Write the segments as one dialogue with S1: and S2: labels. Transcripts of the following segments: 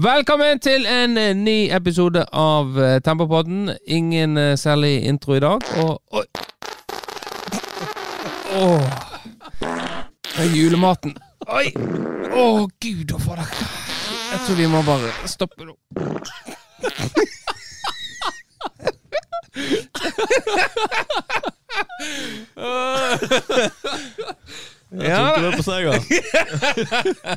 S1: Velkommen til en eh, ny episode av eh, Tempopodden. Ingen eh, særlig intro i dag, og Oi! Åh. Julematen. Oi! Å, gud og fader. Jeg tror vi må bare stoppe nå.
S2: Jeg tror ikke det på.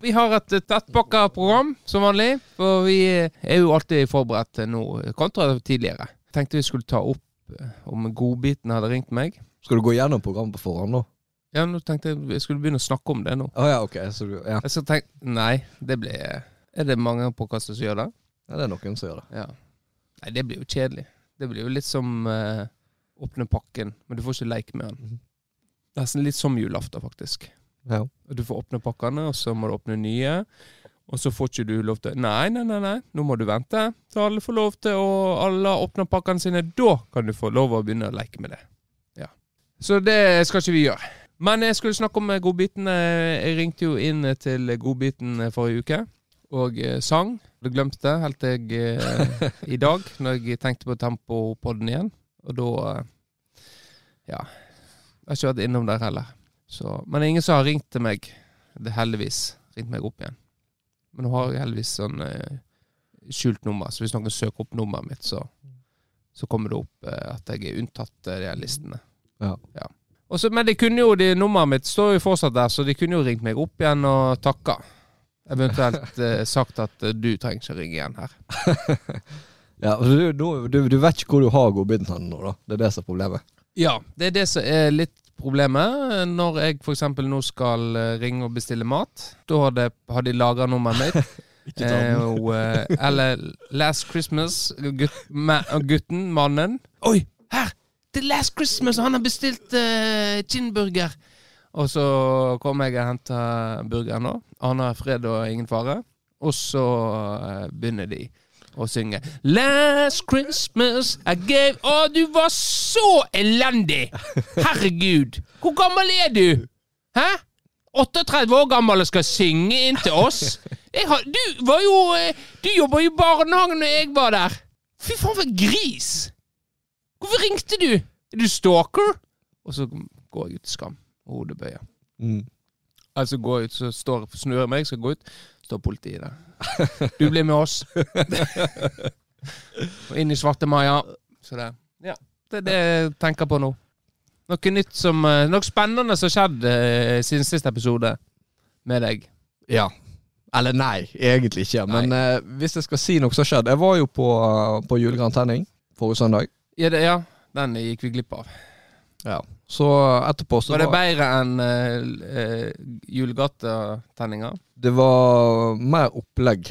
S1: Vi har et tettpakka program som vanlig, for vi er jo alltid forberedt nå kontra tidligere. Tenkte vi skulle ta opp eh, om godbiten hadde ringt meg.
S2: Skal du gå gjennom programmet på forhånd nå?
S1: Ja, nå tenkte jeg vi skulle begynne å snakke om det nå.
S2: Å ja, ok. Så ja.
S1: Jeg skal tenke, Nei, det blir Er det mange podkaster som gjør det?
S2: ja, det er noen som gjør det.
S1: Ja. Nei, det blir jo kjedelig. Det blir jo litt som uh, åpne pakken, men du får ikke leke med den. Det nesten litt som julaften, faktisk.
S2: Ja.
S1: Du får åpne pakkene, og så må du åpne nye. Og så får ikke du lov til Nei, nei, nei, nei. nå må du vente til alle får lov til å alle åpner pakkene sine. Da kan du få lov å begynne å leke med det. Ja. Så det skal ikke vi gjøre. Men jeg skulle snakke om godbiten. Jeg ringte jo inn til godbiten forrige uke og eh, sang. Du glemte det helt til jeg eh, i dag, når jeg tenkte på Tempopodden igjen. Og da eh, Ja. Jeg har ikke vært innom der heller. Så, men det er ingen som har ringt til meg. Det er heldigvis ringt meg opp igjen. Men nå har jeg heldigvis sånn eh, skjult nummer, så hvis noen søker opp nummeret mitt, så, så kommer det opp eh, at jeg er unntatt eh, de her listene.
S2: Ja.
S1: ja. Også, men de kunne jo, de, nummeret mitt står jo fortsatt der, så de kunne jo ringt meg opp igjen og takka. Eventuelt eh, sagt at eh, du trenger ikke ringe igjen her.
S2: Ja, altså, du, du, du, vet ikke hvor du har godbiten nå, da. Det er det som er problemet.
S1: Ja, det er det som er litt problemet. Når jeg f.eks. nå skal eh, ringe og bestille mat, da har, de, har de lagra nummeret mitt. Eh, og, eh, eller Last Christmas, gutt, ma, gutten, mannen. Oi, her! Det er Last Christmas, han har bestilt uh, kinnburger. Og så kommer jeg og henter burgeren nå. Han har fred og ingen fare. Og så uh, begynner de å synge Last Christmas I gave Å, du var så elendig! Herregud! Hvor gammel er du? Hæ? 38 år gammel og skal synge inn til oss? Har, du var jo eh, Du jobba jo i barnehagen når jeg var der. Fy faen, for en gris! Hvorfor ringte du? Er du stalker? Og så går jeg ut i skam Hodebøye.
S2: Mm.
S1: Altså går jeg ut, så står, snur jeg meg, skal gå ut, står politiet der. Du blir med oss. og inn i Svarte Maja. Så det, ja, det er det jeg tenker på nå. Noe nytt som eh, Noe spennende som har skjedd eh, siden siste episode med deg.
S2: Ja. Eller nei, egentlig ikke. Men eh, hvis jeg skal si noe som har skjedd Jeg var jo på, uh, på julegrantenning forrige søndag.
S1: Ja, det, ja, den gikk vi glipp av.
S2: Ja. Så etterpå så
S1: Var det bedre enn uh, uh, julegatetenninga?
S2: Det var mer opplegg,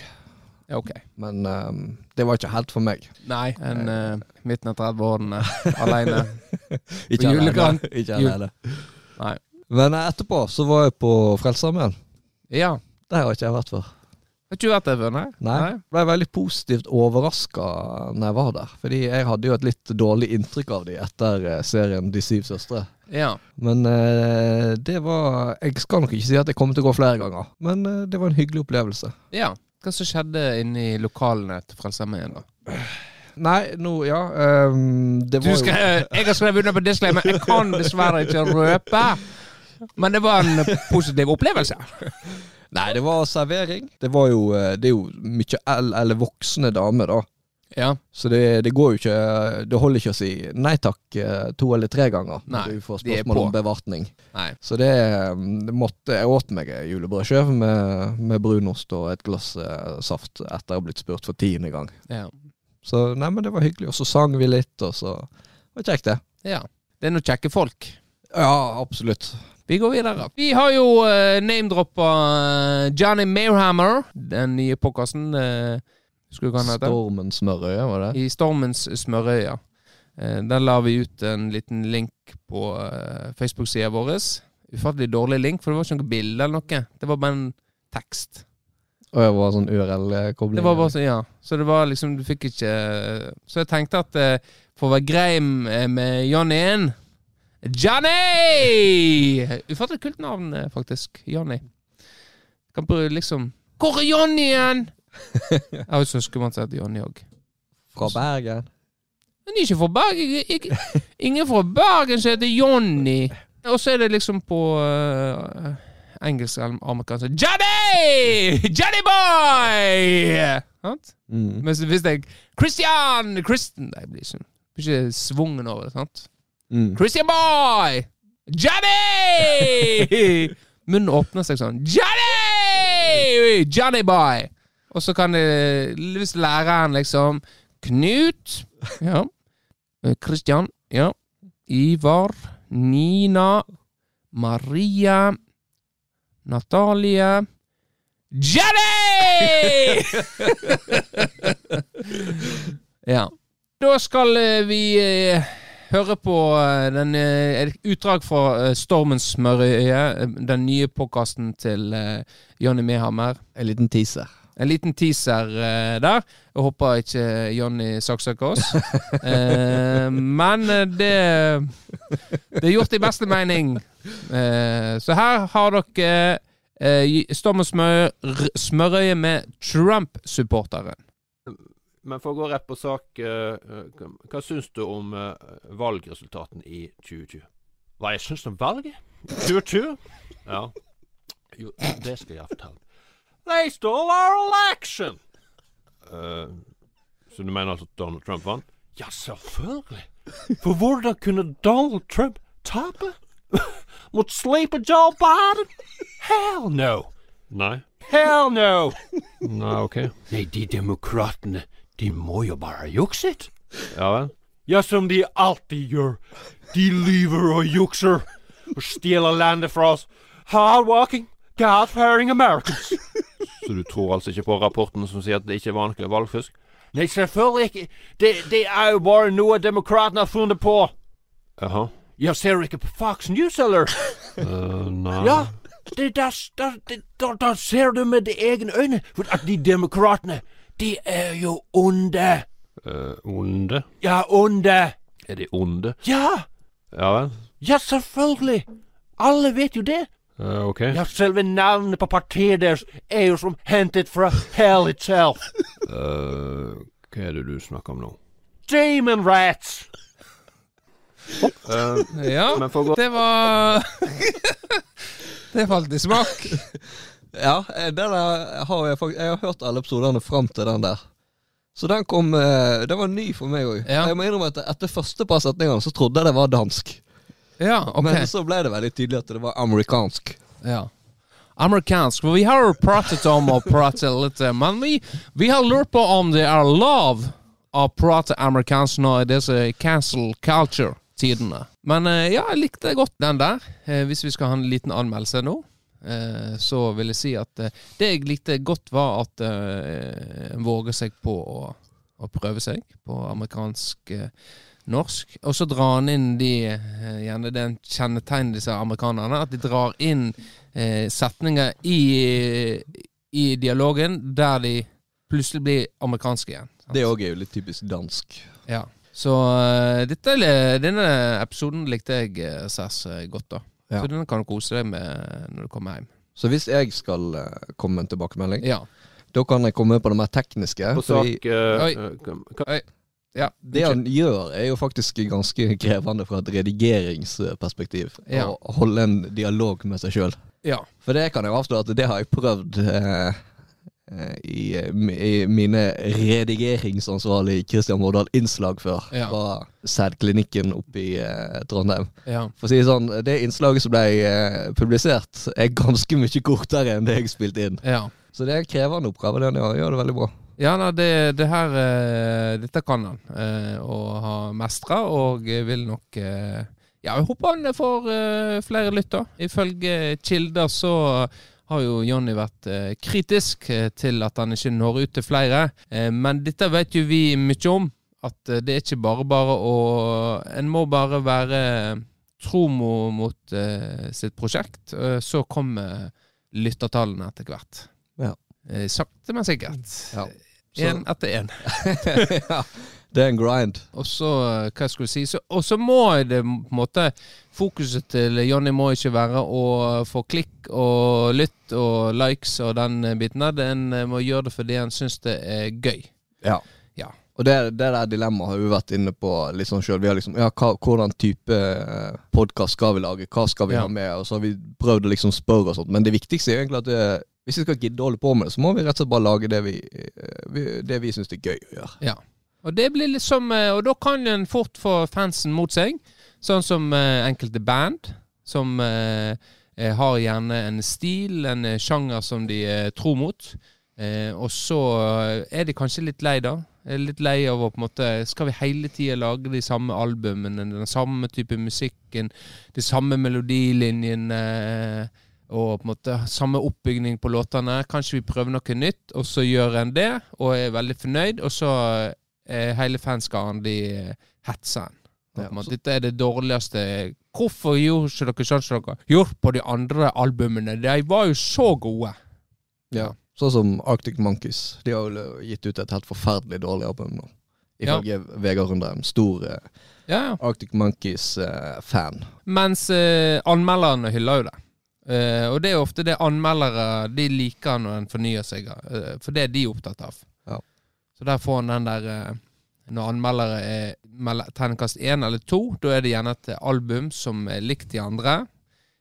S1: Ja, ok.
S2: men um, det var ikke helt for meg.
S1: Nei, enn uh, midten av 30-årene aleine.
S2: Ikke alene.
S1: julegrant.
S2: Ikke
S1: Jul-
S2: alene.
S1: Nei.
S2: Men eh, etterpå så var jeg på Frelsesarmeen.
S1: Ja.
S2: Der har ikke jeg vært før.
S1: Har ikke du vært der før, nei?
S2: Nei. Ble veldig positivt overraska når jeg var der. Fordi jeg hadde jo et litt dårlig inntrykk av de etter eh, serien De syv søstre.
S1: Ja.
S2: Men eh, det var Jeg skal nok ikke si at jeg kommer til å gå flere ganger, men eh, det var en hyggelig opplevelse.
S1: ja. Hva som skjedde inne i lokalene til Frelsesarmeen, da?
S2: Nei, nå Ja. um, det
S1: Du
S2: skal,
S1: jo jeg har skrevet under på disclaimer. Jeg kan dessverre ikke røpe. Men det var en positiv opplevelse.
S2: Nei, det var servering. Det var jo eh, Det er jo mye el eller voksne damer, da.
S1: Ja.
S2: Så det, det går jo ikke Det holder ikke å si nei takk eh, to eller tre ganger
S1: Nei,
S2: når du får spørsmål om bevartning.
S1: Nei.
S2: Så det, det måtte Jeg åt meg julebrødskive med, med brunost og et glass eh, saft etter å ha blitt spurt for tiende gang.
S1: Ja.
S2: Så nei, men det var hyggelig. Og så sang vi litt, og så det var kjekt, det.
S1: ja. Det er noen kjekke folk.
S2: Ja, absolutt.
S1: Vi går videre. Vi har jo uh, name-droppa eh, Johnny Mayhammer, den nye podkasten. Uh, han heter?
S2: Stormens smørøye, var det?
S1: I Stormens smørøya. Uh, der la vi ut en liten link på uh, Facebook-sida vår. Ufattelig dårlig link, for det var ikke noe bilde eller noe. Det var bare en tekst.
S2: Og det var sånn URL-kobling?
S1: Det var bare sånn, ja. Så det var liksom, du fikk ikke Så jeg tenkte at uh, for å være grei med med Johnny-en Johnny! Ufattelig kult navn, eh, faktisk. Johnny. Kan bare liksom Hvor er Johnny igjen? Jeg har jo søskenbarn som heter Johnny òg.
S2: Fra Bergen.
S1: Men ikke fra Bergen. Ikke, ingen fra Bergen som heter Johnny. Og så er det liksom på uh, engelsk eller amerikansk Johnny! Johnny boy! Sant?
S2: Mm.
S1: Mens hvis jeg Christian! Kristen det blir ikke, blir ikke svungen over det. sant?
S2: Mm.
S1: Christian boy! Johnny! Munnen åpner seg sånn. Johnny! Johnny boy! Og så kan det Hvis læreren liksom Knut. Ja. Eh, Christian. Ja. Ivar. Nina. Maria. Natalie. Jenny! ja. Da skal eh, vi eh, høre på eh, den, eh, et utdrag fra eh, Stormens smørøye, den nye podkasten til Jonny Mehammer.
S2: En liten teaser.
S1: En liten teaser uh, der. Jeg håper ikke Jonny saksøker oss. uh, men det Det er gjort i beste mening. Uh, så her har dere Stormens smør, smørøye med Trump-supporteren.
S3: Men for å gå rett på sak, eh, eh, hva, syns du om eh, valgresultatene i 2020? Hva jeg syns om valget? 2020? Ja. Jo, det skal jeg fortelle. They stole our election! Uh, så du mener altså Donald Trump vant? Ja, selvfølgelig! For hvordan kunne Donald Trump tape? Mot sleeper Joe Biden? Hell no! Nei. Hell no! Nei, ok. Nei, de demokratene, de må jo bare ha jukset. Ja vel? Ja, som de alltid gjør. De lyver og jukser og stjeler landet fra oss. Hardwalking, God-fearing Americans. Så du tror altså ikke på rapporten som sier at det ikke er vanlig valgfusk? Nei, selvfølgelig ikke. Det, det er jo bare noe demokratene har funnet på. Jaha. Ja, ser du ikke på Fox News, eller? Uh, nei. Ja, det, der, der, det, der, der ser du med de egne øyne at de demokratene, de er jo onde. Uh, onde? Ja, onde. Er de onde? Ja. Ja vel? Ja, selvfølgelig. Alle vet jo det. Uh, ok. Ja, selve navnet på partiet deres er jo som hentet fra hell itself. uh, hva er det du snakker om nå? Demon rats! Uh,
S1: Ja, det var Det falt i smak.
S2: Ja, eh, har jeg, jeg har hørt alle episodene fram til den der. Så den kom eh, Den var ny for meg òg.
S1: Ja.
S2: Jeg må innrømme at etter første par setningene så trodde jeg det var dansk.
S1: Ja, ok.
S2: Men så ble det veldig tydelig at det var amerikansk.
S1: Ja. Amerikansk. Vi har pratet om å prate litt, men vi, vi har lurt på om det er lov å prate amerikansk nå i disse cancel culture-tidene. Men eh, ja, jeg likte godt den der. Eh, hvis vi skal ha en liten anmeldelse nå, eh, så vil jeg si at eh, det jeg likte godt, var at eh, en våger seg på å, å prøve seg på amerikansk eh, norsk. Og så drar han inn de eh, Gjerne det er en kjennetegn disse amerikanerne, at de drar inn eh, setninger i, i dialogen der de plutselig blir amerikanske igjen. sant?
S2: Det òg er jo litt typisk dansk.
S1: Ja. Så eh, dette, denne episoden likte jeg eh, særs eh, godt, da.
S2: Ja.
S1: Så den kan du kose deg med når du kommer hjem.
S2: Så hvis jeg skal eh, komme med en tilbakemelding,
S1: Ja.
S2: da kan jeg komme på det mer tekniske.
S3: På sak
S1: fordi,
S3: eh, hva-
S1: ja.
S2: det han gjør, er jo faktisk ganske krevende fra et redigeringsperspektiv.
S1: Ja.
S2: Å holde en dialog med seg sjøl.
S1: ja.
S2: For det kan jeg avsløre at det har jeg prøvd eh, eh, i, i mine redigeringsansvarlige Kristian Vårdal-innslag før.
S1: Ja.
S2: Fra sædklinikken oppe i eh, Trondheim.
S1: ja.
S2: For å si det sånn, det innslaget som ble eh, publisert, er ganske mye kortere enn det jeg spilte inn.
S1: ja.
S2: Så det er en krevende oppgave. Den gjør, det veldig bra.
S1: Ja, nei, det, det her eh, Dette kan han eh, å ha mestra, og vil nok eh, Ja, jeg håper han får eh, flere lytter. Ifølge kilder så har jo Jonny vært eh, kritisk eh, til at han ikke når ut til flere. Eh, men dette vet jo vi mye om. At det er ikke bare bare å En må bare være tro mo- mot sitt prosjekt. så kommer lyttertallene etter hvert.
S2: Ja.
S1: Sakte, men sikkert.
S2: Ja.
S1: Én etter én.
S2: ja. Det er en grind.
S1: Og så, eh, hva skal vi si så, Og så må det på en måte Fokuset til Jonny må ikke være å få klikk og lytt og likes og den eh, biten der. Den eh, må gjøre det fordi han syns det er gøy.
S2: Ja.
S1: Ja.
S2: Og det, det der dilemmaet har vi vært inne på litt sånn sjøl. Liksom, ja, hva, hvordan type podkast skal vi lage? Hva skal vi
S1: Ja.
S2: ha med? Og så har vi prøvd å liksom spørre og sånt. Men det viktigste er egentlig at det, hvis vi skal gidde å holde på med det, så må vi rett og slett bare lage det vi, eh, vi, det vi syns er gøy å gjøre.
S1: Ja. Og det blir liksom Og da kan en fort få fansen mot seg. Sånn som eh, enkelte band som eh, har gjerne en stil, en sjanger som de tror mot. Og så er de kanskje litt lei, da. Litt lei av å på en måte Skal vi hele tida lage de samme albumene, den samme type musikken, de samme melodilinjene? og på en måte samme oppbygning på låtene. Kanskje vi prøver noe nytt, og så gjør en det, og er veldig fornøyd, og så hele fanskaren de hetser en.
S2: Ja,
S1: Dette er det dårligste Hvorfor gjorde ikke dere sånn som dere gjorde på de andre albumene? De var jo så gode.
S2: Ja. Sånn som Arctic Monkeys. De har jo gitt ut et helt forferdelig dårlig album nå.
S1: Ja.
S2: Vegard Rundheim. Stor eh,
S1: Ja, ja.
S2: Arctic Monkeys-fan.
S1: Mens eh, anmelderne hyller jo det. Eh, og det er ofte det anmeldere de liker når en fornyer seg. eh, for det er de opptatt av. Så der får han den der eh, Når anmeldere er terningkast én eller to, da er det gjerne et album som er likt de andre.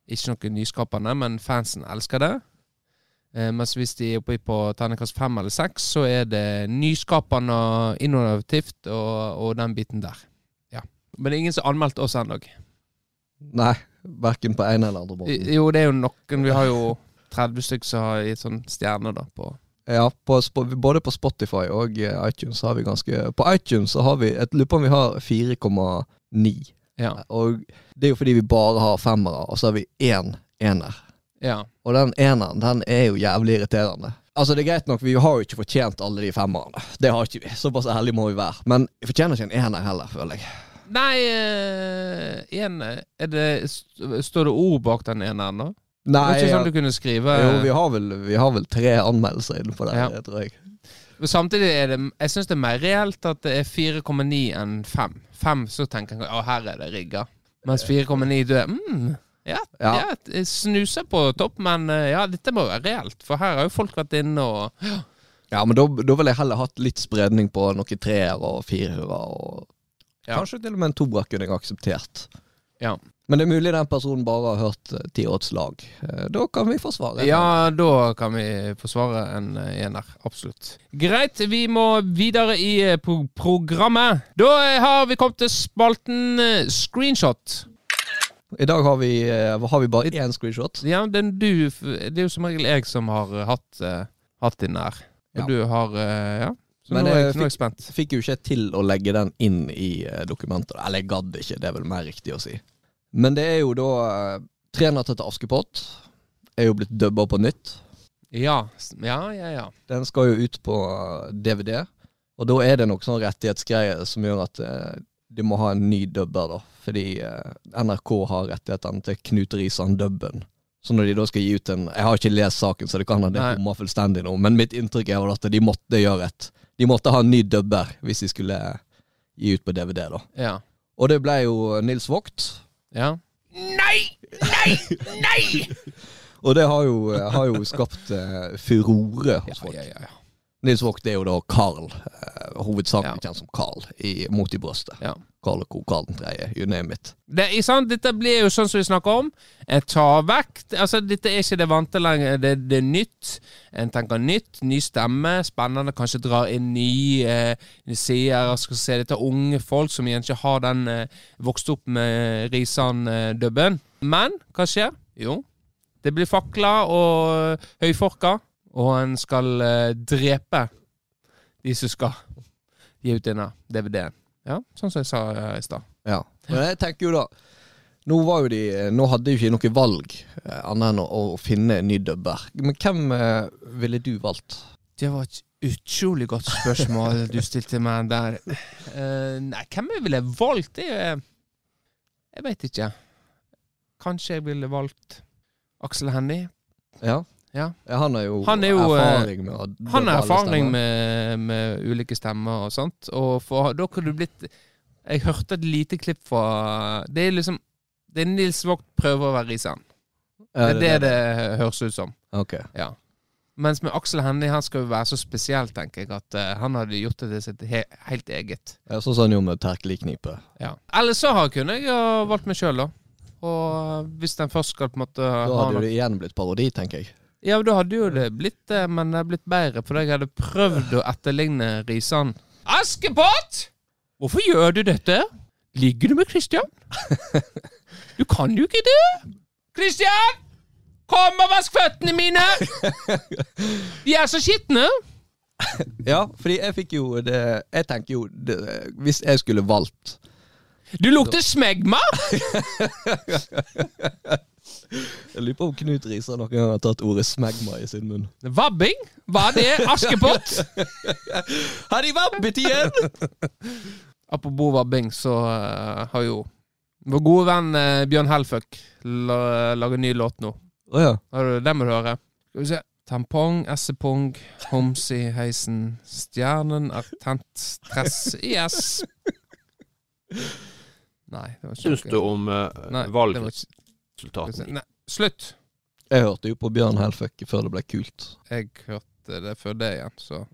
S1: Ikke noe nyskapende, men fansen elsker det. Eh, mens hvis de er oppe på terningkast fem eller seks, så er det nyskapende og innovativt og, og den biten der. Ja. Men det er ingen som har anmeldt oss ennå.
S2: Nei, verken på en eller andre måten.
S1: Jo, det er jo noen. Vi har jo 30 stykker som har gitt sånn stjerne da på
S2: Ja, på, både på Spotify og eh, iTunes har vi ganske På iTunes så har vi et lurer på om vi har 4,9.
S1: Ja.
S2: Og det er jo fordi vi bare har femmere, og så har vi én ener.
S1: ja.
S2: Og den eneren, den er jo jævlig irriterende. Altså Det er greit nok, vi har jo ikke fortjent alle de femmerne. Det har ikke vi. Såpass ærlig må vi være. Men vi fortjener ikke en ener heller, føler jeg.
S1: Nei eh, en, er det, Står det ord bak den eneren, da? Det
S2: Nei,
S1: var ikke
S2: ja.
S1: sånn du kunne skrive
S2: jo, vi har, vel, vi har vel tre anmeldelser inne på det,
S1: Ja.
S2: tror jeg.
S1: Men Samtidig er det Jeg syns det er mer reelt at det er 4,9 enn 5. 5 så tenker jeg at her er det rigga. Mens 4,9 du er mm, ja, ja.
S2: Ja.
S1: snuser på topp, men eh, ja, dette må være reelt. For her har jo folk vært inne og
S2: Ja, men da, da ville jeg heller hatt litt spredning på noen treer og firere. Og
S1: Ja.
S2: Kanskje til og med en toer kunne jeg akseptert.
S1: Ja.
S2: Men det er mulig den personen bare har hørt eh, tiårets lag. Eh, Da kan vi forsvare.
S1: Ja, da kan vi forsvare en eh, ener. Absolutt. Greit, vi må videre i pro programmet. Da har vi kommet til spalten screenshot.
S2: I dag har vi, har vi bare én screenshot.
S1: Ja, den du, det er jo som regel jeg som har hatt, hatt den der. Og
S2: Ja.
S1: du har Ja. Så
S2: Men jeg
S1: jeg, spent.
S2: Fikk jo ikke til å legge den inn i dokumentet. Eller jeg gadd ikke, det er vel mer riktig å si. Men det er jo da eh, 'Tre natter til Askepott' er jo blitt dubba på nytt.
S1: Ja, ja, ja. ja.
S2: Den skal jo ut på eh, DVD, og da er det nok sånn rettighetsgreier som gjør at eh, de må ha en ny dubber, da. Fordi eh, NRK har rettighetene til Knut Risan-dubben. Så når de da skal gi ut en Jeg har ikke lest saken, så det kan hende det bommer fullstendig nå, men mitt inntrykk er at de måtte gjøre et De måtte ha en ny dubber hvis de skulle gi ut på DVD, da.
S1: ja.
S2: Og det ble jo Nils Vogt.
S1: Ja.
S2: Og det har jo, har jo skapt uh, furore hos folk.
S1: ja, ja, ja.
S2: Nils Vogt er jo da Carl, uh, hovedsakelig
S1: Ja.
S2: kjent som Carl i Mot i brøstet.
S1: Ja.
S2: Carl og Co. Den tredje, you name it.
S1: Det, sant? Dette blir jo sånn som vi snakker om. En tar vekk Altså, dette er ikke det vante lenger. Det, det er nytt. En tenker nytt, ny stemme, spennende. Kanskje drar inn nye eh, seere. Skal se dette unge folk som igjen ikke har den eh, vokst opp med Risan-dubben. Men hva skjer? Jo, det blir fakler og høyforker, og en skal eh, drepe de som skal gi ut denne DVD-en. Ja, sånn som jeg sa eh, i stad.
S2: Ja. Men jeg tenker jo da Nå de Nå hadde jo ikke noe valg eh, annet enn å, å finne en ny dubber. Men hvem eh, ville du valgt?
S1: Det var et utrolig godt spørsmål du stilte meg der. Uh, nei, hvem jeg ville valgt? Det er Jeg veit ikke. Kanskje jeg ville valgt Aksel Hennie.
S2: Ja.
S1: Ja.
S2: Han har jo,
S1: Han er jo, eh,
S2: erfaring med
S1: Han har erfaring med, med ulike stemmer og sånt. Og for, da kunne du blitt Jeg hørte et lite klipp fra Det er liksom Det er Nils Vogt prøver å være Risan.
S2: Ja,
S1: Det er det det høres ut som.
S2: Okay.
S1: Ja. Mens med Aksel Hennie, han skal jo være så spesiell, tenker jeg, at uh, han hadde gjort det til sitt he helt eget.
S2: Ja, sånn som han gjorde med Terkeliknipe.
S1: Ja. Eller så har- kunne jeg ha valgt meg sjøl, da. Og hvis den først skal på en måte
S2: Da hadde det igjen blitt parodi, tenker jeg.
S1: Ja, da hadde jo det blitt det, men det hadde blitt bedre, for jeg hadde prøvd å etterligne Risan. Askepott! Hvorfor gjør du dette? Ligger du med Christian? Du kan jo ikke det! Christian! Kom og vask føttene mine! De er så skitne!
S2: Ja, fordi jeg fikk jo det Jeg tenker jo det, Hvis jeg skulle valgt
S1: Du lukter smegma!
S2: Jeg lurer på om Knut Risan noen gang har tatt ordet smegma i sin munn.
S1: Vabbing? Var det Askepott?
S2: Har de vabbet igjen?!
S1: Apropos vabbing, så uh, har jo vår gode venn uh, Bjørn Helføk lager ny låt nå.
S2: Oh, ja.
S1: Har du det må du høre. Skal vi se. Tampong, essepong, homs i heisen. Stjernen er tent, stress i ess. Nei, det var ikke
S3: Syns du om uh,
S1: Nei, det
S3: valgresultatene?
S1: Nei, slutt.
S2: Jeg hørte jo på Bjørn Helføk før det ble kult.
S1: Jeg hørte det før det igjen, så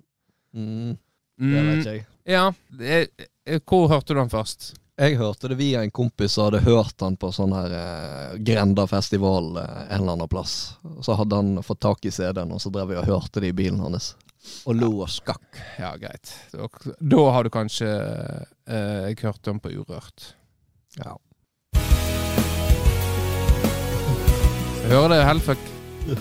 S2: Mm, det
S1: mm,
S2: vet ikke jeg.
S1: Ja. Jeg, hvor hørte du den først?
S2: Jeg hørte det via en kompis som hadde hørt han på sånn her eh, Grenda-festival eh, en eller annen plass. Så hadde han fått tak i CD-en, og så drev vi og hørte det i bilen hans. Og lo og skakk.
S1: Ja, greit. Da, da har du kanskje eh, Jeg hørte den på Urørt.
S2: Ja.
S1: Jeg hører det, Hellfuck. Ja.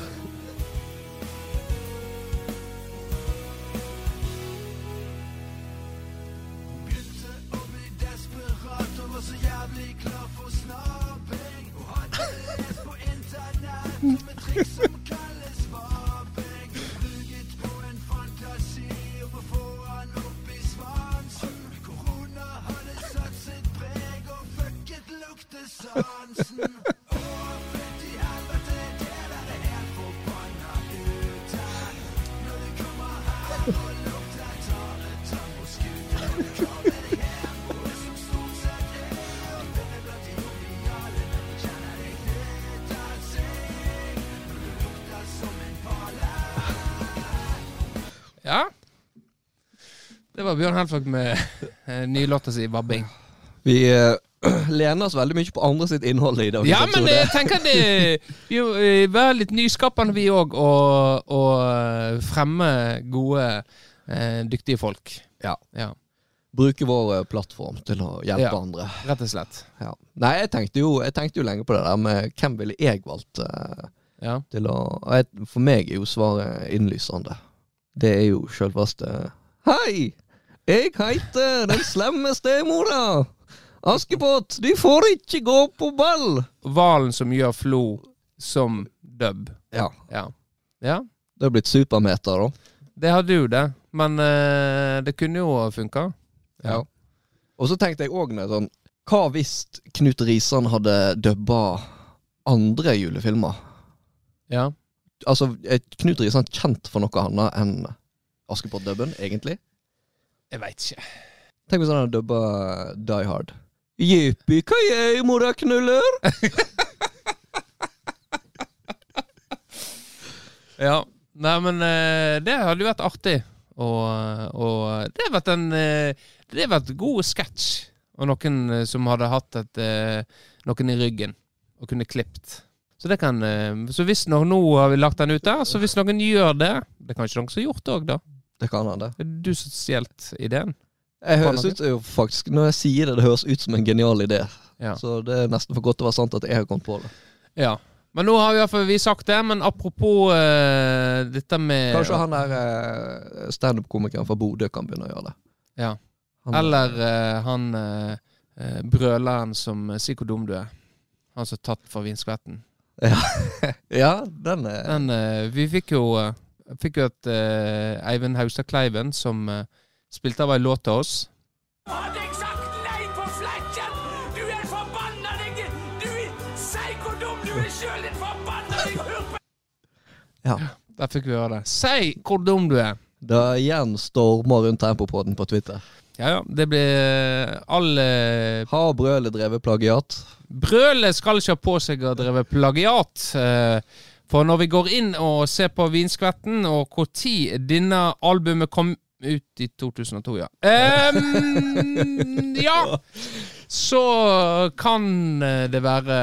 S1: var Bjørn Helfak med eh, nylåta si 'Vabbing'.
S2: Vi eh, lener oss veldig mye på andre sitt innhold i dag.
S1: Ja, men jeg tenker det jo, eh, litt nyskapende, vi òg, og, og eh, fremme gode, eh, dyktige folk.
S2: Ja.
S1: ja.
S2: Bruke vår eh, plattform til å hjelpe
S1: Ja.
S2: andre.
S1: Rett og slett.
S2: Ja. Nei, jeg tenkte, jo, jeg tenkte jo lenge på det der med hvem ville jeg valgt uh,
S1: Ja.
S2: til å jeg, For meg er jo svaret innlysende. Det er jo sjølveste Hei! Jeg heter den slemme stemora! Askepott, du får ikke gå på ball!
S1: Hvalen som gjør Flo som dub.
S2: Ja.
S1: Ja. ja.
S2: Det har blitt supermeter, da.
S1: Det hadde jo det, men uh, det kunne jo funka.
S2: Ja. Og så tenkte jeg òg sånn Hva hvis Knut Risan hadde dubba andre julefilmer?
S1: Ja.
S2: Altså, er Knut Risan kjent for noe annet enn Askepott-dubben, egentlig?
S1: Jeg veit ikke.
S2: Tenk hvis han hadde dubba Die Hard. Jippi kajei, moraknuller!
S1: Ja. Nei, men eh, det hadde jo vært artig. Og, og det hadde vært en eh, Det hadde vært god sketsj. Og noen eh, som hadde hatt et, noen i ryggen og kunne klippet. Så det kan Så hvis noen, nå har vi lagt den ut der, så hvis noen gjør det Det er kanskje noen som har gjort det òg, da.
S2: Det kan han, det.
S1: Det er du som stjålet ideen.
S2: Jeg
S1: høres
S2: ut jo faktisk, Når jeg sier det, det høres ut som en genial idé.
S1: Ja.
S2: Så det er nesten for godt til å være sant at jeg har kommet på det.
S1: ja. Men nå har vi i hvert fall vi sagt det. Men apropos uh, dette med
S2: Kanskje han der uh, standup-komikeren fra Bodø kan begynne å gjøre det.
S1: Ja.
S2: Han,
S1: Eller uh, han eh, eh, brøleren som Si hvor dum du er. Han som er tatt for vinskvetten.
S2: Ja, ja, den er
S1: Den, eh, vi fikk jo, eh, fikk jo et uh, Eivind Haustad Kleiven som uh, spilte av ei låt til oss.
S4: Hadde jeg sagt nei på flekken? Du er forbanna deg! Du hvor dum Du er sjøl en forbanna deg!
S2: Ja.
S1: Der fikk vi høre det. Si hvor dum du er.
S2: Det gjenstormer rundt Tempopoden på Twitter.
S1: Ja, ja. Det blir alle
S2: Har Brøle drevet plagiat?
S1: Brøle skal ikke ha på seg å dreve plagiat. For når vi går inn og ser på Vinskvetten, og når denne albumet kom ut i 2002, ja. Um, ja! Så kan det være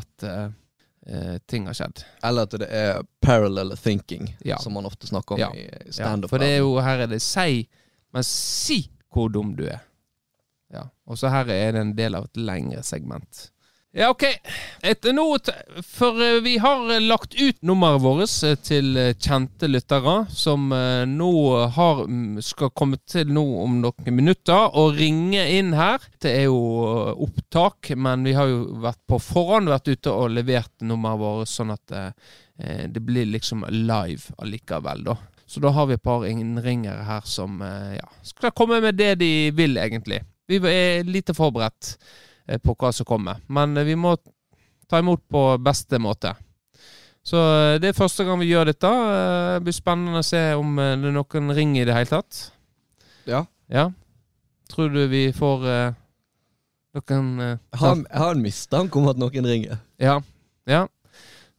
S1: at eh, ting har skjedd.
S2: Eller at det er parallel thinking,
S1: Ja.
S2: som man ofte snakker om
S1: Ja.
S2: i
S1: Ja,
S2: standup.
S1: for det er jo, her er det si, men si hvor dum du er. Ja, Og så her er det en del av et lengre segment. Ja, OK. Etter nå, for eh, vi har eh, lagt ut nummeret vårt eh, til kjente lyttere, som nå har, mm, skal komme til nå om noen minutter og ringe inn her. Det er jo opptak, men vi har jo vært på forhånd vært ute og levert nummeret vårt, sånn at eh, det blir liksom live allikevel, da. Så da har vi et par innringere her som ja, skal komme med det de vil, egentlig. Vi er lite forberedt på hva som kommer, men eh, vi må ta imot på beste måte. Så eh, det er første gang vi gjør dette. Eh, Det blir spennende å se om eh, det er noen ringer i det hele tatt.
S2: Ja.
S1: Ja. Tror du vi får uh, noen uh,
S2: Jeg har, har en mistanke om at noen ringer.
S1: ja. ja.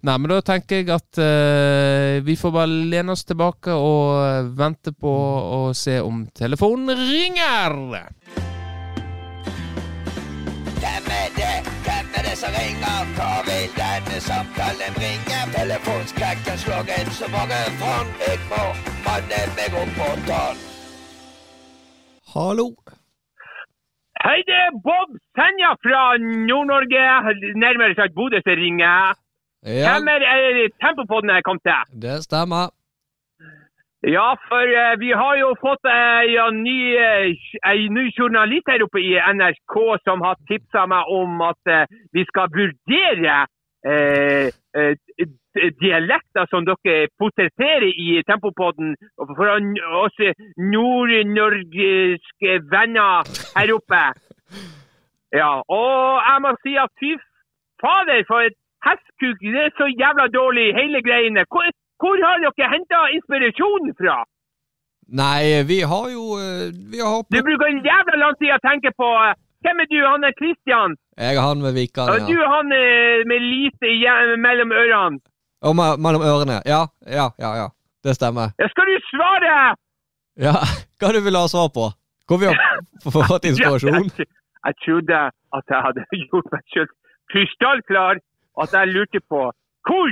S1: Nei, men da tenker jeg at uh, vi får bare lene oss tilbake og eh, vente på å se om telefonen ringer.
S4: Er som ringer? Hva vil denne samtalen bringe? Telefonskrekken slår inn så mange fang. Jeg må manne meg opp på tann.
S2: Hallo?
S5: Hei, det er Bob Senja fra Nord-Norge, nærmere sagt Bodø som ringer.
S2: Ja,
S5: Hvem er er Tempopodden jeg kom til?
S2: det stemmer.
S5: Ja, for eh, vi har jo fått ei ja, ny, eh, ny journalist her oppe i NRK som har tipsa meg om at eh, vi skal vurdere eh, eh, dialekter som dere portretterer i Tempopodden for å- oss nord-norske venner her oppe. Ja, og jeg må si at fy fader, for et hestkuk. Det er så jævla dårlig, hele greiene. Hvor, hvor har dere henta inspirasjonen fra?
S2: Nei, vi har jo eh, Vi har
S5: Du bruker en jævla lang tid å tenke på eh, Hvem er du? Han er Christian.
S2: Jeg er han med Vikan,
S5: Og du er han med lite mellom ørene.
S2: Og me mellom ørene. Ja, ja, ja. ja. Det stemmer.
S5: Ja, skal du svare?
S2: Ja, Hva du vil ha svar på? Hvor vi har fått inspirasjon?
S5: Jeg, trodde at jeg hadde gjort meg selv krystallklar. At jeg lurte på hvor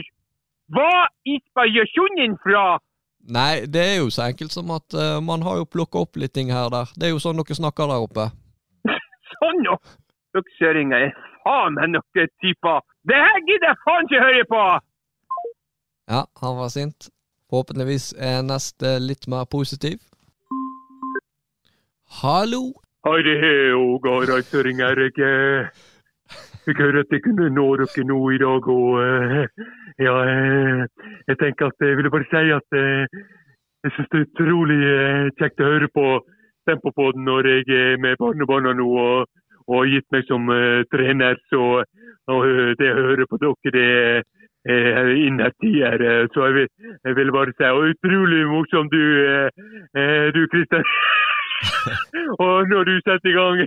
S5: var inspirasjonen fra?
S2: Nei, det er jo så enkelt som at uh, man har jo plukka opp litt ting her og der. Det er jo sånn dere snakker der oppe.
S5: Sånn nå! Dere søringer er faen meg noen typer. Det her gidder jeg faen ikke høre på!
S2: Ja, han var sint. Forhåpentligvis er neste litt mer positiv. Hallo?
S5: Hei, det er Ågar ringer. Jeg, eh, høre at jeg kunne nå dere nå i dag, og eh, ja, eh, jeg tenker at jeg ville bare si at eh, jeg syns det er utrolig eh, kjekt å høre på Tempopodden når jeg er med barnebarna nå og, og har gitt meg som eh, trener. Så eh, det å høre på dere, det er innertier. eh, Så jeg vil, jeg vil bare si og utrolig morsom du, eh, eh, du Kristian. og når du setter i gang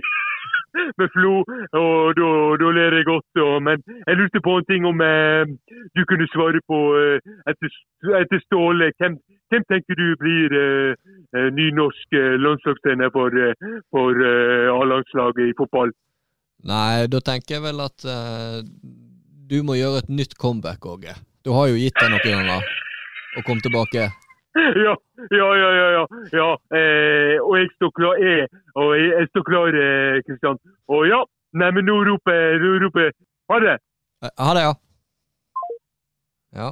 S5: med Flo, og da, da ler jeg godt. Og, men jeg lurte på en ting om eh, du kunne svare på eh, etter, etter Ståle. Hvem, hvem tenker du blir eh, eh, ny norsk eh, landslagstrener for, eh, for A-landslaget i fotball?
S2: Nei, da tenker jeg vel at du må gjøre et nytt comeback, Åge. Du har jo gitt deg noen ganger å komme tilbake.
S5: Ja, ja, ja. ja, ja. ja eh, og jeg står klar, jeg, og jeg, jeg står klar, eh, Kristian. Og ja, nei, men nå roper nå roper jeg ha det.
S2: Eh, Ha det, ja. Ja,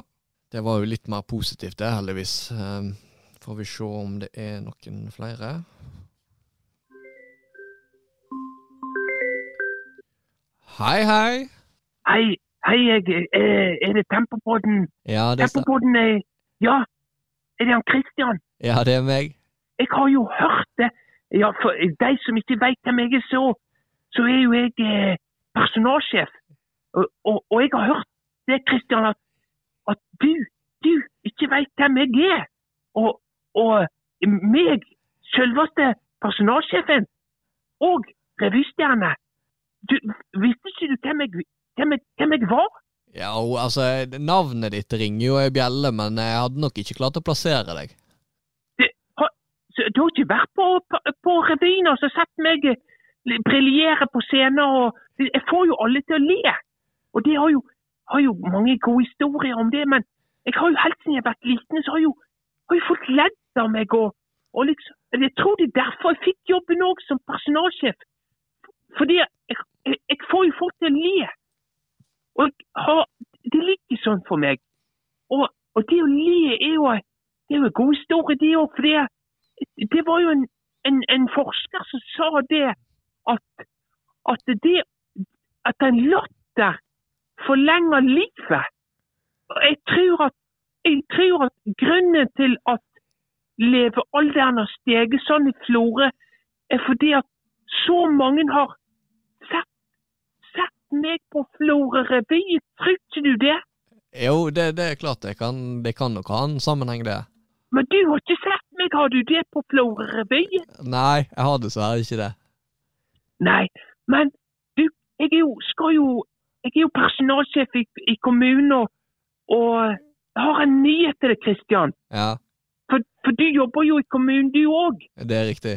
S2: det var jo litt mer positivt det, heldigvis. Um, får vi se om det er noen flere. Hei, hei.
S5: Hei, hei, jeg, eh, er det Tempopodden?
S2: Ja, det.
S5: Tempopodden Ja, er det han Christian?
S2: Ja, det er meg.
S5: Jeg har jo hørt det. Ja, for de som ikke vet hvem jeg er, så, så er jo jeg eh, personalsjef. Og, og, og jeg har hørt det, Christian, at, at du, du ikke veit hvem jeg er, og, og meg, selveste personalsjefen og revystjerne Du, Visste ikke du hvem jeg, hvem jeg, hvem jeg var?
S2: Ja, altså, navnet ditt ringer jo ei bjelle, men jeg hadde nok ikke klart å plassere deg.
S5: Så Du har ikke vært på, på, på revyen og så sett meg briljere på scenen? og Jeg får jo alle til å le. Og det har jo, har jo mange gode historier om det, men jeg har jo helt siden jeg har vært liten, så har jo, har jo folk ledd av meg. og, og liksom, Jeg tror det er derfor jeg fikk jobben òg som personalsjef. Fordi jeg, jeg, jeg får jo folk til å le. Og jeg har, det ligger sånn for meg. Og, og det å le er jo, det er jo en god historie, det òg. For det, det var jo en, en, en forsker som sa det at, at det at en latter forlenger livet. Jeg tror at, jeg tror at grunnen til at levealderen har steget sånn i Florø, er fordi at så mange har sett, sett meg på Florø revy. Tror ikke du det?
S2: Jo, det, det er klart det kan, det kan nok ha en sammenheng, det.
S5: Men du har ikke sett meg, har du det på Florø?
S2: Nei, jeg har dessverre ikke det.
S5: Nei, men du, jeg er jo, skal jo Jeg er jo personalsjef i, i kommunen, og, og har en nyhet til deg, Kristian.
S2: Ja,
S5: For, for du jobber jo i kommunen, du òg.
S2: det er riktig.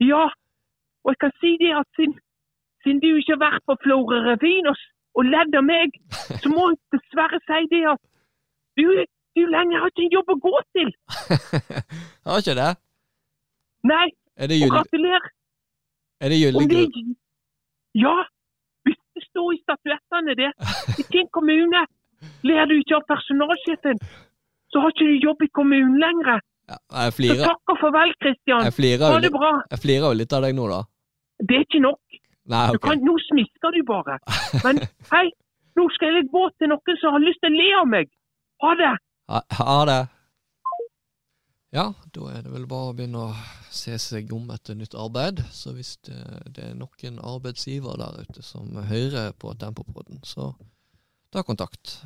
S5: Ja. Og jeg kan si det at siden, siden du ikke har vært på Florø revyen og, s- og ledd av meg, så må jeg dessverre si det at du, du lenger har ikke en jobb å gå til.
S2: har ikke det?
S5: Nei,
S2: Er det,
S5: og gratulerer.
S2: er det
S5: det? Ja, hvis det står i statuettene det. I din kommune ler du ikke av personalsjefen, så har ikke du jobb i kommunen lenger.
S2: Ja, jeg
S5: Så takk og farvel, Kristian.
S2: jeg flirer,
S5: Ha det bra.
S2: jeg flirer jo litt av deg nå, da.
S5: Det er ikke nok.
S2: Nei,
S5: Du
S2: ok.
S5: kan, nå smisker du bare. Men hei, nå skal jeg gå til noen som har lyst til å le av meg. Ha det.
S2: Ha, ha det. Ja, da er det vel bare å begynne å se seg om etter nytt arbeid. Så hvis det, det er noen arbeidsgiver der ute som hører på Tempopodden, så ta kontakt.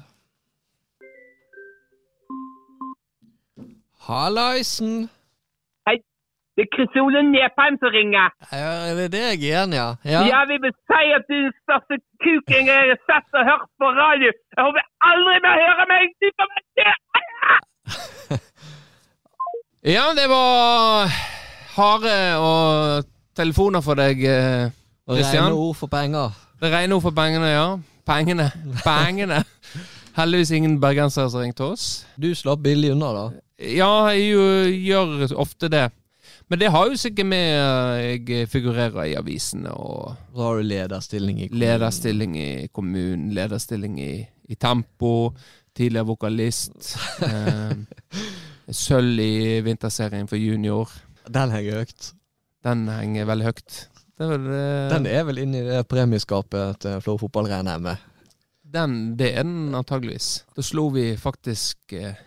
S2: Hallaisen!
S5: Det er Chris Ole Nepheim som ringer.
S2: Er det deg igjen, ja? Ja,
S5: vi vil si at du er den største kuken jeg har sett og hørt på radio. Jeg håper aldri mer høre meg. Du til
S1: Ja, det var harde og telefoner for deg, eh,
S2: Og
S1: Christian?
S2: rene ord for penger.
S1: Det Rene ord for pengene, ja. Pengene. Pengene. Heldigvis ingen bergensere som ringte oss.
S2: Du slapp billig unna, da.
S1: Ja, jeg gjør ofte det. Men det har jo sikkert med eh, Jeg figurerer i avisene og
S2: Da har du lederstilling i kommunen.
S1: lederstilling i kommunen, lederstilling i, i Tempo, tidligere vokalist. Eh, Sølv i vinterserien for junior.
S2: Den henger høyt.
S1: Den henger veldig høyt. Er vel, eh,
S2: Den er vel inni det premieskapet til Flå fotball, regner jeg med.
S1: Den, det er den antageligvis. Da slo vi faktisk eh,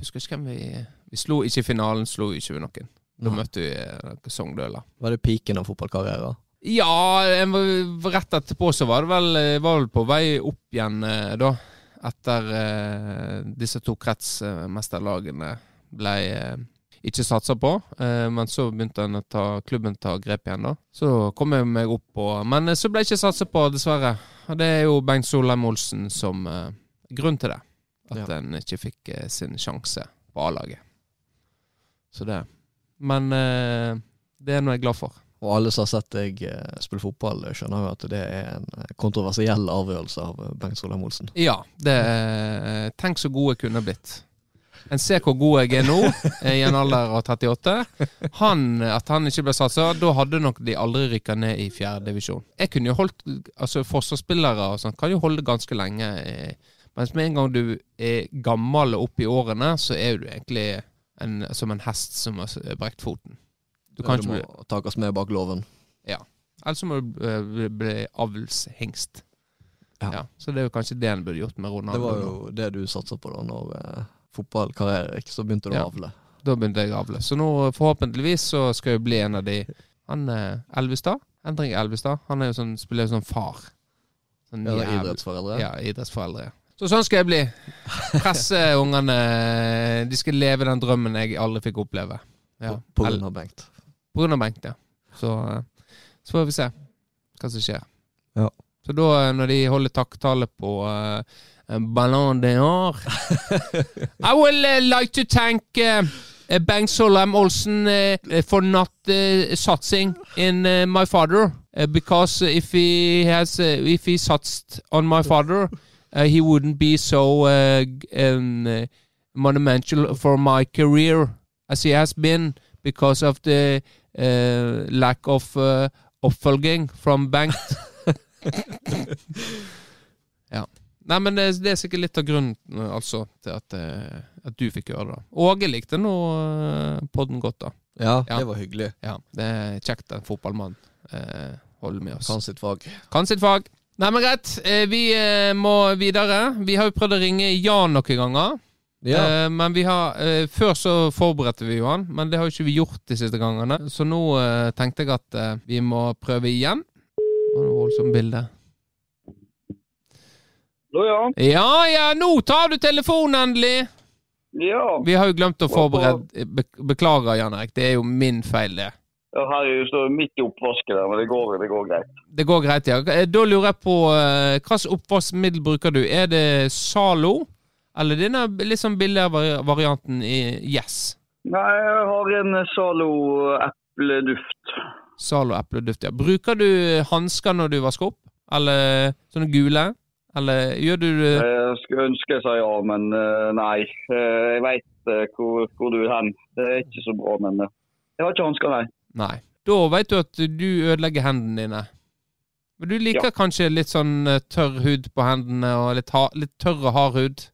S1: Husker ikke hvem vi Vi slo ikke finalen, slo ikke vi noen. Da møtte vi eh, Sogndøla.
S2: Var det piken av fotballkarrieren?
S1: Ja, en var- rett etterpå så var det vel, eh, var vel på vei opp igjen eh, da. Etter eh, disse to kretsmesterlagene ble eh, ikke satsa på. Eh, men så begynte en å ta, klubben ta grep igjen, da. Så kom jeg meg opp på Men så ble jeg ikke satsa på, dessverre. Og det er jo Bengt Solheim Olsen som eh, grunn til det. At
S2: Ja.
S1: en ikke fikk sin sjanse på A-laget. Så det. Men eh, det er noe jeg er glad for.
S2: Og alle som har sett deg eh, spille fotball, skjønner jo at det er en eh, kontroversiell avgjørelse av eh, Bengt Solheim Olsen.
S1: Ja, det eh, Tenk så god jeg kunne blitt. En ser hvor god jeg er nå, eh, i en alder av 38. Han, At han ikke ble satsa, da hadde nok de aldri rykka ned i fjerde divisjon. Jeg kunne jo holdt Altså, forsvarsspillere og sånn kan jo holde ganske lenge. eh, Mens med en gang du er gammel og opp i årene, så er du egentlig en, som en hest som har brekt foten. Du kan
S2: du
S1: ikke
S2: må
S1: bli
S2: takes med bak loven.
S1: Eller så må du eh, bli, bli avlshingst.
S2: Ja.
S1: Ja. Så det er jo kanskje det en burde gjort med Ronaldo.
S2: Det var jo det du satsa på da når eh, fotballkarriere gikk, så begynte du
S1: Ja.
S2: å avle.
S1: Da begynte jeg å avle. Så nå forhåpentligvis så skal jeg bli en av de Han eh, Elvestad? Endring Elvestad. Han er jo sånn, spiller jo sånn far. Sånn
S2: Ja, idrettsforeldre.
S1: Ja, idrettsforeldre. Så sånn skal jeg bli. Presse ungene. De skal leve den drømmen jeg aldri fikk oppleve. Ja.
S2: På grunn av Bengt.
S1: På grunn av Bengt, ja. Så, eh, så får vi se hva som skjer.
S2: Ja.
S1: Så da, eh, når de holder takktale på uh, Ballon d'Or I would uh, like to thank uh, Bengt Solheim Olsen uh, for not satsing in my father. Because if he has, if he satsed on my father, he wouldn't be so uh, um, uh, monumental for my career as he has been because of the uh, lack of uh, oppfølging from Bengt. ja. Nei, men det, det er sikkert litt av grunnen uh, altså, til at, uh, at du fikk gjøre det. Åge likte nå uh, podden godt, da.
S2: Ja,
S1: Ja.
S2: det var hyggelig.
S1: Ja, Det er kjekt en fotballmann uh, holder med oss.
S2: Kan sitt fag.
S1: Kan sitt fag. Nei, men greit. Eh, vi eh, må videre. Vi har jo prøvd å ringe Jan noen ganger.
S2: Ja.
S1: Eh, men vi har Før så forberedte vi jo han, men det har jo ikke vi gjort de siste gangene. Så nå tenkte jeg at vi må prøve igjen. Det var voldsomt bilde.
S6: Da ja.
S1: Ja ja, nå tar du telefonen endelig!
S6: Ja.
S1: Vi har jo glemt å forberede Beklager, Jan Erik. Det er jo min feil, det.
S6: Her står midt i oppvasken der, men det går, det går greit.
S1: Det går greit, ja. Eh, Da lurer jeg på eh, slags oppvaskmiddel bruker du? Er det Zalo? Eller denne litt sånn billigere varianten i Yes?
S6: Nei, jeg har en Zalo epleduft.
S1: Zalo epleduft, ja. Bruker du hansker når du vasker opp? Eller sånne gule? Eller gjør du det
S6: Jeg skulle ønske jeg sa ja, men eh, nei. Eh, Jeg veit hvor, hvor du er hen. Det er ikke så bra, men eh, jeg har ikke hansker, nei.
S1: Nei. Da vet du at du ødelegger hendene dine. Men du liker kanskje litt sånn eh, tørr hud på hendene, og litt, ha litt tørr og hard hud?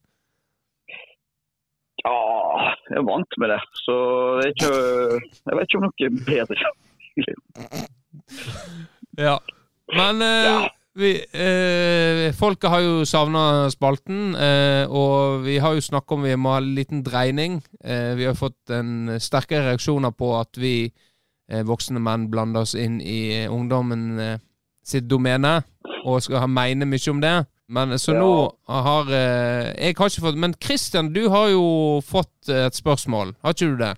S6: Ja, jeg er vant med det, så det er ikke Jeg vet ikke om noe bedre.
S1: Ja. Men eh,
S6: Ja.
S1: vi, eh, folket har jo savna spalten, eh, og vi har jo snakka om vi må ha en liten dreining. Eh, vi har fått en sterkere reaksjoner på at vi voksne menn blander oss inn i eh, ungdommen eh, sitt domene, og skal ha mene mye om det. Men så
S6: Ja.
S1: nå har eh, Jeg har ikke fått Men Christian, du har jo fått eh, et spørsmål, har ikke du det?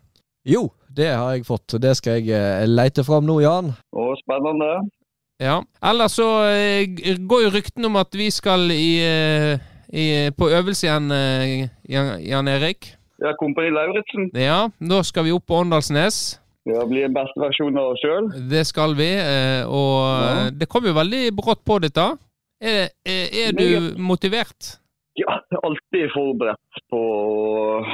S2: Jo, det har jeg fått. Det skal jeg eh, leite fram nå, Jan.
S6: Og spennende.
S1: Ja. Ellers så eh, går jo ryktene om at vi skal i, eh, i, på øvelse igjen, eh, Jan, Jan Erik.
S6: Ja, Kompani Lauritzen.
S1: Ja, nå skal vi opp på Åndalsnes.
S6: Ja, blir en beste versjon av oss sjøl.
S1: Det skal vi. eh, Og
S6: Ja.
S1: eh, det kom jo veldig brått på dette. Er, er, er du motivert?
S6: Ja, alltid forberedt på å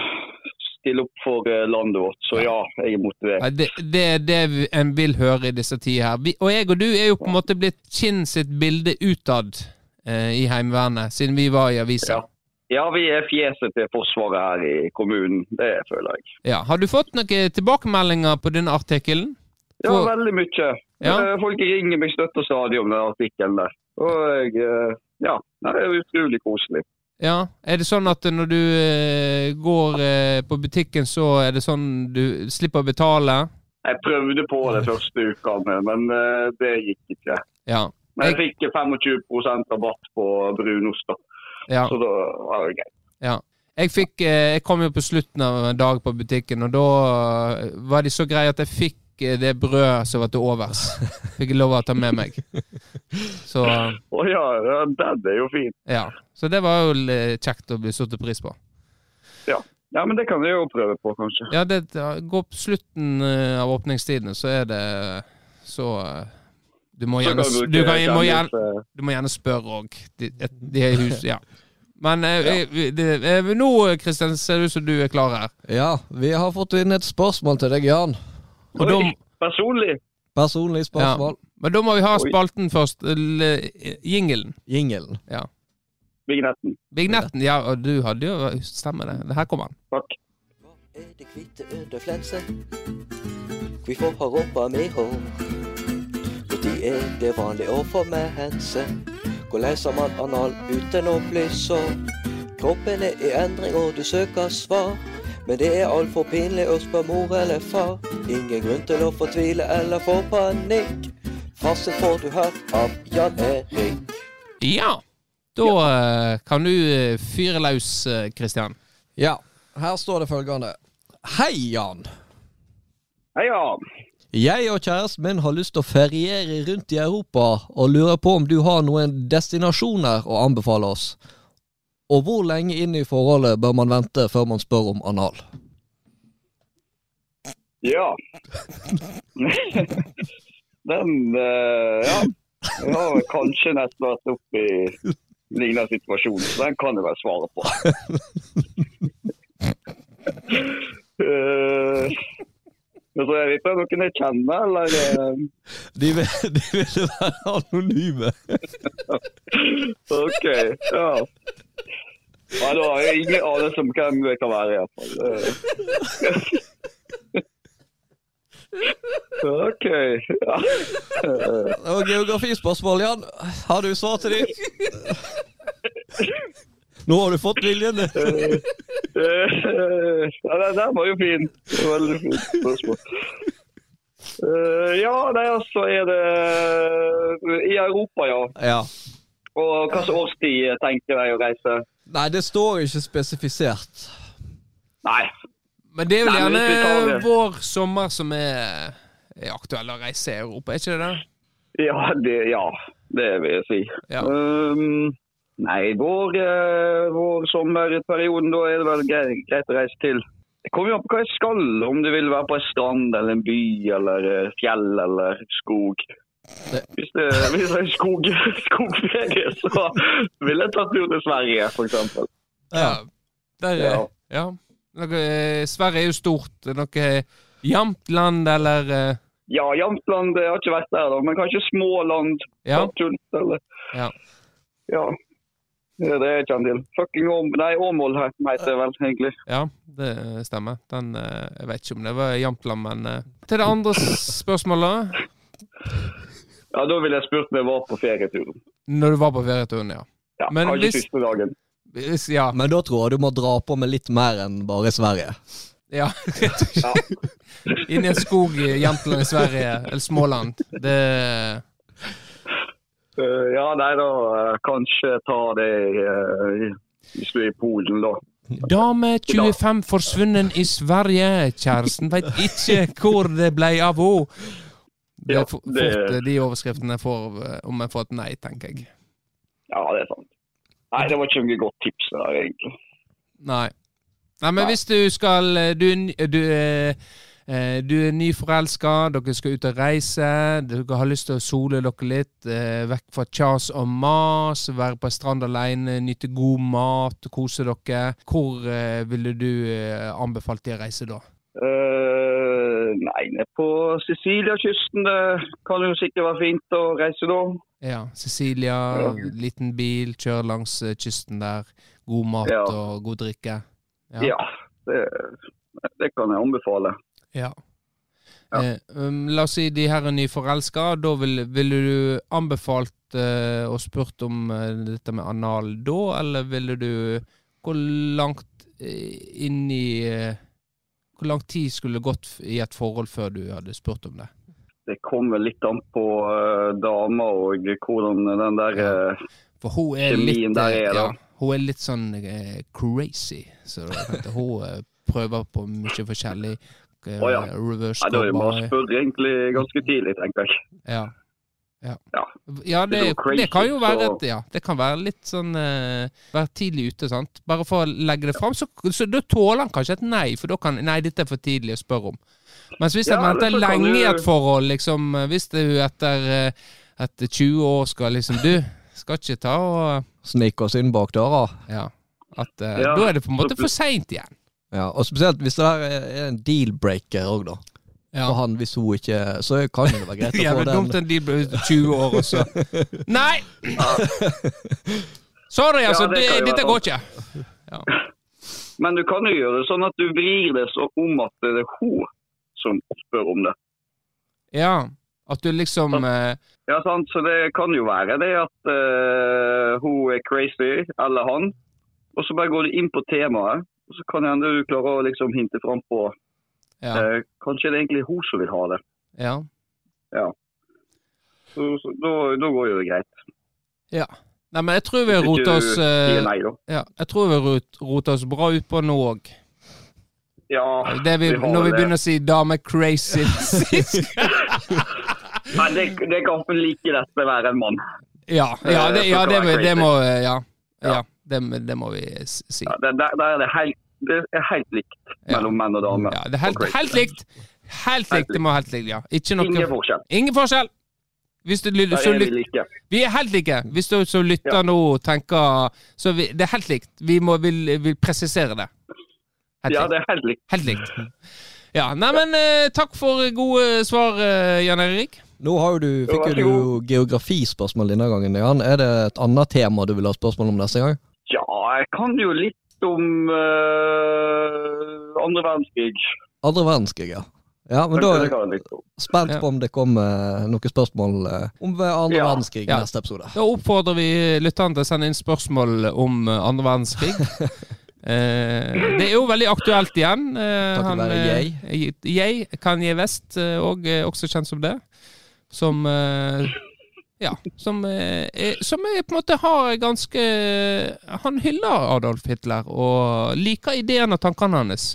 S6: stille opp for eh, landet vårt. Så ja, jeg er motivert.
S1: Ja, Det, det er det en vil høre i disse tider her. Vi, og jeg og du er jo på en måte blitt Kinn sitt bilde utad eh, i Heimevernet, siden vi var i avisa.
S6: Ja. Ja, vi er fjeset til Forsvaret her i kommunen. Det føler jeg.
S1: Ja. Har du fått noen tilbakemeldinger på denne artikkelen?
S6: Ja, veldig mye.
S1: Ja.
S6: Eh, Folk ringer meg støtt stadig om den artikkelen der. Og eh, ja, det er utrolig koselig.
S1: Ja, Er det sånn at når du eh, går på butikken, så er det sånn du slipper å betale?
S6: Jeg prøvde på det første uka, men det gikk ikke.
S1: Ja.
S6: Men jeg fikk 25% rabatt på brunost, da.
S1: Ja,
S6: så da var det greit.
S1: ja. Jeg, fikk, eh, jeg kom jo på slutten av en dag på butikken, og da eh, var de så greie at jeg fikk eh, det brødet som var til overs. Fikk jeg lov å ta med meg. Så
S6: Å ja, ja, den er jo fin.
S1: ja. Så det var jo kjekt å bli satt pris på.
S6: Ja, men det kan jeg jo prøve på, kanskje.
S1: Ja, det går på slutten av åpningstidene, så er det så Du må gjerne,
S6: kan
S1: du
S6: kan,
S1: kan, må gjerne
S6: eh,
S1: Du må gjerne spørre òg. Er ja. Men eh, eh, det, eh, nå, Kristian, ser det ut som du er klar her.
S2: Ja, vi har fått inn et spørsmål til deg, Jan.
S1: Og
S6: Oi, de, personlig.
S2: Personlig spørsmål.
S1: men da må vi ha
S6: Oi.
S1: spalten først. Eller, eh, Jingelen.
S2: Ja.
S6: Vignetten.
S1: Vignetten. Ja, og du hadde jo Stemmer det. Her kommer han.
S6: Takk.
S7: er det hvite under flenset? Hvorfor har rumpa mi hår? Når er det vanlig å få mense? Hvor leser man anal uten å bli sår? Kroppen er i endring og du søker svar. Men det er altfor pinlig å spørre mor eller far. Ingen grunn til å fortvile eller få panikk. Fasit får du her av Jan Erik.
S1: Ja! Da ja. kan du eh, fyre løs, eh, Kristian.
S2: Ja, her står det følgende. Hei, Jan.
S6: Heia!
S2: Jeg og kjæresten min har lyst til å feriere rundt i Europa, og lurer på om du har noen destinasjoner å anbefale oss. Og hvor lenge inn i forholdet bør man vente før man spør om anal?
S6: Ja. Den uh, Ja. Jeg har kanskje nesten vært oppe i lignende situasjon, så den kan jeg vel svare på. Eh, men så jeg vet ikke, om noen jeg kjenner, eller? eh,
S2: De vil, de være anonyme.
S6: OK, ja. Nei, da har jeg ingen anelse om hvem det kan være, iallfall. OK. Ja.
S2: Og geografispørsmål, Jan. Har du svar til de? Nå har du fått viljen.
S6: Eh, Ja, den der var jo fin. Veldig fint spørsmål. Eh, ja, nei, altså er det I Europa, ja.
S2: Ja.
S6: Og hvilken årstid tenker jeg å reise?
S2: Nei, det står ikke spesifisert.
S6: Nei.
S1: Men det er vel gjerne vår sommer som er, er aktuell å reise i Europa, er ikke det det?
S6: Ja, det, ja, det vil jeg si.
S1: Ja.
S6: Um, nei, vår, eh, vår sommerperioden, da er det vel greit, greit å reise til. Det kommer jo an på hva jeg skal, om det vil være på en strand eller en by eller eh, fjell eller skog. Hvis det, hvis det er skog, skogferie, så vil jeg ta tur til Sverige, eksempel.
S1: Ja. Der,
S6: Ja.
S1: ja. Noe, eh, Sverige er jo stort. Noe Jamtland land, eller eh,
S6: Ja, Jamtland jeg har ikke vært der da, men kanskje Småland,
S1: Ja.
S6: Stadshult, eller...
S1: Ja.
S6: Ja. Det er ikke en del. til. Fucking Åm... Nei, Åmål heter det vel, egentlig.
S1: Ja, det stemmer. Den, eh, jeg vet ikke om det var Jämtland, men eh, Til det andre spørsmålet.
S6: Ja, da ville jeg spurt om jeg var på ferieturen.
S1: Når du var på ferieturen, ja.
S6: Ja,
S1: Men
S6: kanskje
S1: hvis-
S6: siste dagen.
S1: Hvis, ja.
S2: Men da tror jeg du må dra på med litt mer enn bare Sverige.
S1: ja. Inni en skog i Jämtland i Sverige, eller Småland. Det
S6: ja, nei, da eh, kanskje ta det uh, hvis du er i Polen, da.
S1: Dame 25 forsvunnet i Sverige. Kjæresten veit ikke hvor det ble av henne. Det er fort eh, de overskriftene får eh, om jeg får et nei, tenker jeg.
S6: Ja, det er sant. Nei, det var ikke noe godt tips der, egentlig.
S1: Nei. Nei, men hvis du skal eh, Du, du, eh, du er nyforelska, dere skal ut og reise, dere har lyst til å sole dere litt, eh, vekk fra kjas og mas, være på strand alene, nyte god mat, kose dere. Hvor eh, ville du eh, anbefalt de å reise da?
S6: Uh, nei, ned på Sicilia-kysten, det kan jo sikkert være fint å reise da.
S1: Ja, Cecilia,
S6: Ja.
S1: liten bil, kjøre langs eh, kysten der. God mat
S6: Ja.
S1: og god drikke.
S6: Ja, det, det kan jeg anbefale.
S1: Ja.
S6: Ja.
S1: Eh, um, la oss si de her er nyforelska. Da ville vil du anbefalt eh, og spurt om eh, dette med anal da, eller ville du Hvor langt eh, inn i eh, Hvor lang tid skulle gått i et forhold før du hadde spurt om det?
S6: Det kommer litt an på uh, dama og hvordan den der eh,
S1: For hun er litt
S6: der er,
S1: ja, Hun er litt sånn eh, crazy. Så hun prøver på mye forskjellig. Eh,
S6: oh, ja.
S1: Reverse
S6: Nei, Da det bare spørre egentlig ganske tidlig, tenker jeg.
S1: Ja. Ja,
S6: Ja.
S1: ja det,
S6: Det
S1: kan jo være et, ja, det kan være litt sånn uh, Være tidlig ute, sant. Bare for å legge det fram, så, så da tåler han kanskje et nei, for da kan Nei, dette er for tidlig å spørre om. Mens hvis
S6: Ja,
S1: venter lenge i
S6: du-
S1: et forhold, liksom eh, Hvis du etter, eh, etter 20 år skal liksom Du, skal ikke ta og
S2: Snike oss inn bak døra.
S1: Ja. At, uh,
S6: Ja,
S1: da er det på en måte for seint igjen.
S2: Ja, og spesielt hvis det der er en deal-breaker òg, da.
S1: Ja.
S2: For han, hvis hun ikke Så kan det være greit å få den.
S1: Jævlig dumt en deal-breaker 20 år, og så Nei! Sorry, altså.
S6: det
S1: det dette går ikke.
S6: Men du kan jo gjøre det sånn at du vrir det så om at det er hun som spør om det.
S1: Ja. At du liksom eh,
S6: Ja, sant? Så det kan jo være det at uh, hun er crazy, eller han. Og så bare går du inn på temaet, og så kan hende du klarer å liksom hinte fram på
S1: Ja.
S6: eh, Kanskje det er egentlig hun som vil ha det.
S1: ja.
S6: Så, så da, da går jo det greit.
S1: Ja. Nei, men jeg tror vi har rota oss eh,
S6: nei.
S1: Ja, jeg tror vi har rota oss bra ut på nå òg.
S6: Ja,
S1: Det vi,
S6: vi
S1: når vi
S6: det.
S1: begynner å si dame crazy
S6: Nei, det, det kan like lett være en mann.
S1: Ja, ja, det, ja det, det må Ja.
S6: Ja.
S1: Det, det må vi si.
S6: Ja, det, det, det, er helt, det er helt likt
S1: Ja.
S6: mellom menn og damer.
S1: Ja, det er helt, helt likt. Helt likt. Det må helt likt, ja. Ikke
S6: Ingen forskjell.
S1: Ingen forskjell! Hvis du, lytter- så
S6: er vi like.
S1: vi er helt like. Hvis du som lytter
S6: Ja.
S1: nå tenker Så vi, det er helt likt. Vi må vil, vil presisere det. Helt
S6: Ja,
S1: likt.
S6: det er helt likt.
S1: Helt likt. Ja, Neimen, eh, takk for gode svar, eh, Jan Erik.
S2: Nå du, fikk jo du geografispørsmål denne gangen. Jan. Er det et annet tema du vil ha spørsmål om neste gang?
S6: Jeg kan jo litt om uh, andre verdenskrig.
S2: Andre verdenskrig, ja. Ja, men da er
S6: jeg
S2: jeg spent på om det kommer noen spørsmål eh, om andre
S6: Ja.
S2: verdenskrig i
S1: Ja.
S2: neste episode.
S1: Da oppfordrer vi lytterne til å sende inn spørsmål om eh, andre verdenskrig. Eh, det er jo veldig aktuelt igjen. Eh,
S2: være
S1: eh, Jeg, Kanye West, vest, og, eh, også kjent som det. Som eh, Ja. Som, eh, som er, på en måte har ganske Han hyller Adolf Hitler og liker ideen og tankene hans.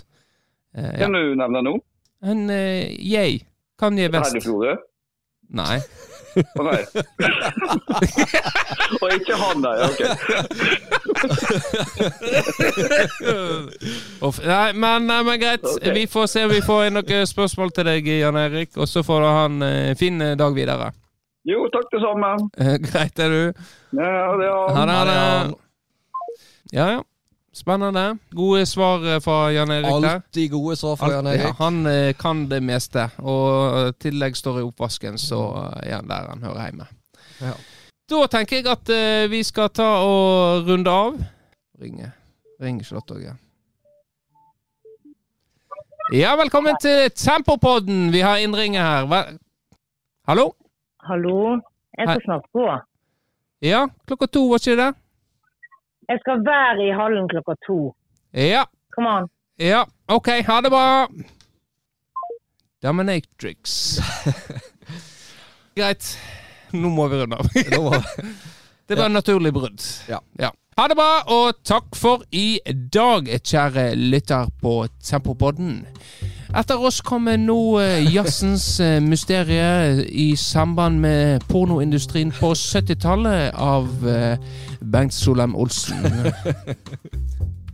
S1: Eh, ja.
S6: Kan du nevne noe?
S1: En eh, jeg. Kanye West.
S6: Heddy Florø?
S1: Nei.
S6: Å nei. Og ikke han, nei. Ok.
S1: Uff, nei, men, nei, men greit.
S6: Okay.
S1: Vi får se om vi får inn noen spørsmål til deg, Jan Erik. Og så får du ha en eh, fin dag videre.
S6: Jo, takk det samme.
S1: Eh, greit, er du.
S6: Ja, det
S1: Ha
S6: er
S1: det. Ha det. Ja, ja. Spennende. Gode svar eh, fra Jan Erik.
S2: Alltid gode svar fra Jan
S1: Erik. ja, han eh, kan det meste, og i tillegg står i oppvasken, så er han der han hører hjemme.
S2: Ja.
S1: Da tenker jeg at vi skal ta og runde av. Ringe. Ring Charlotte òg, ja. Ja, velkommen til Tempopodden. Vi har innringer her. Hva? Hallo?
S8: Hallo, jeg
S1: Hei.
S8: skal snart gå.
S1: Ja, klokka to, var ikke det?
S8: Jeg skal være i hallen klokka to.
S1: Ja.
S8: Kom an.
S1: Ja, OK. Ha det bra. Dominatrix. Greit. Nå må vi runde av. Det var- en naturlig brudd.
S2: Ja.
S1: Ha det bra, og takk for i dag, kjære lytter på Tempopodden. Etter oss kommer nå eh, jazzens eh, mysterie i samband med pornoindustrien på 70-tallet av eh, Bengt Solheim Olsen.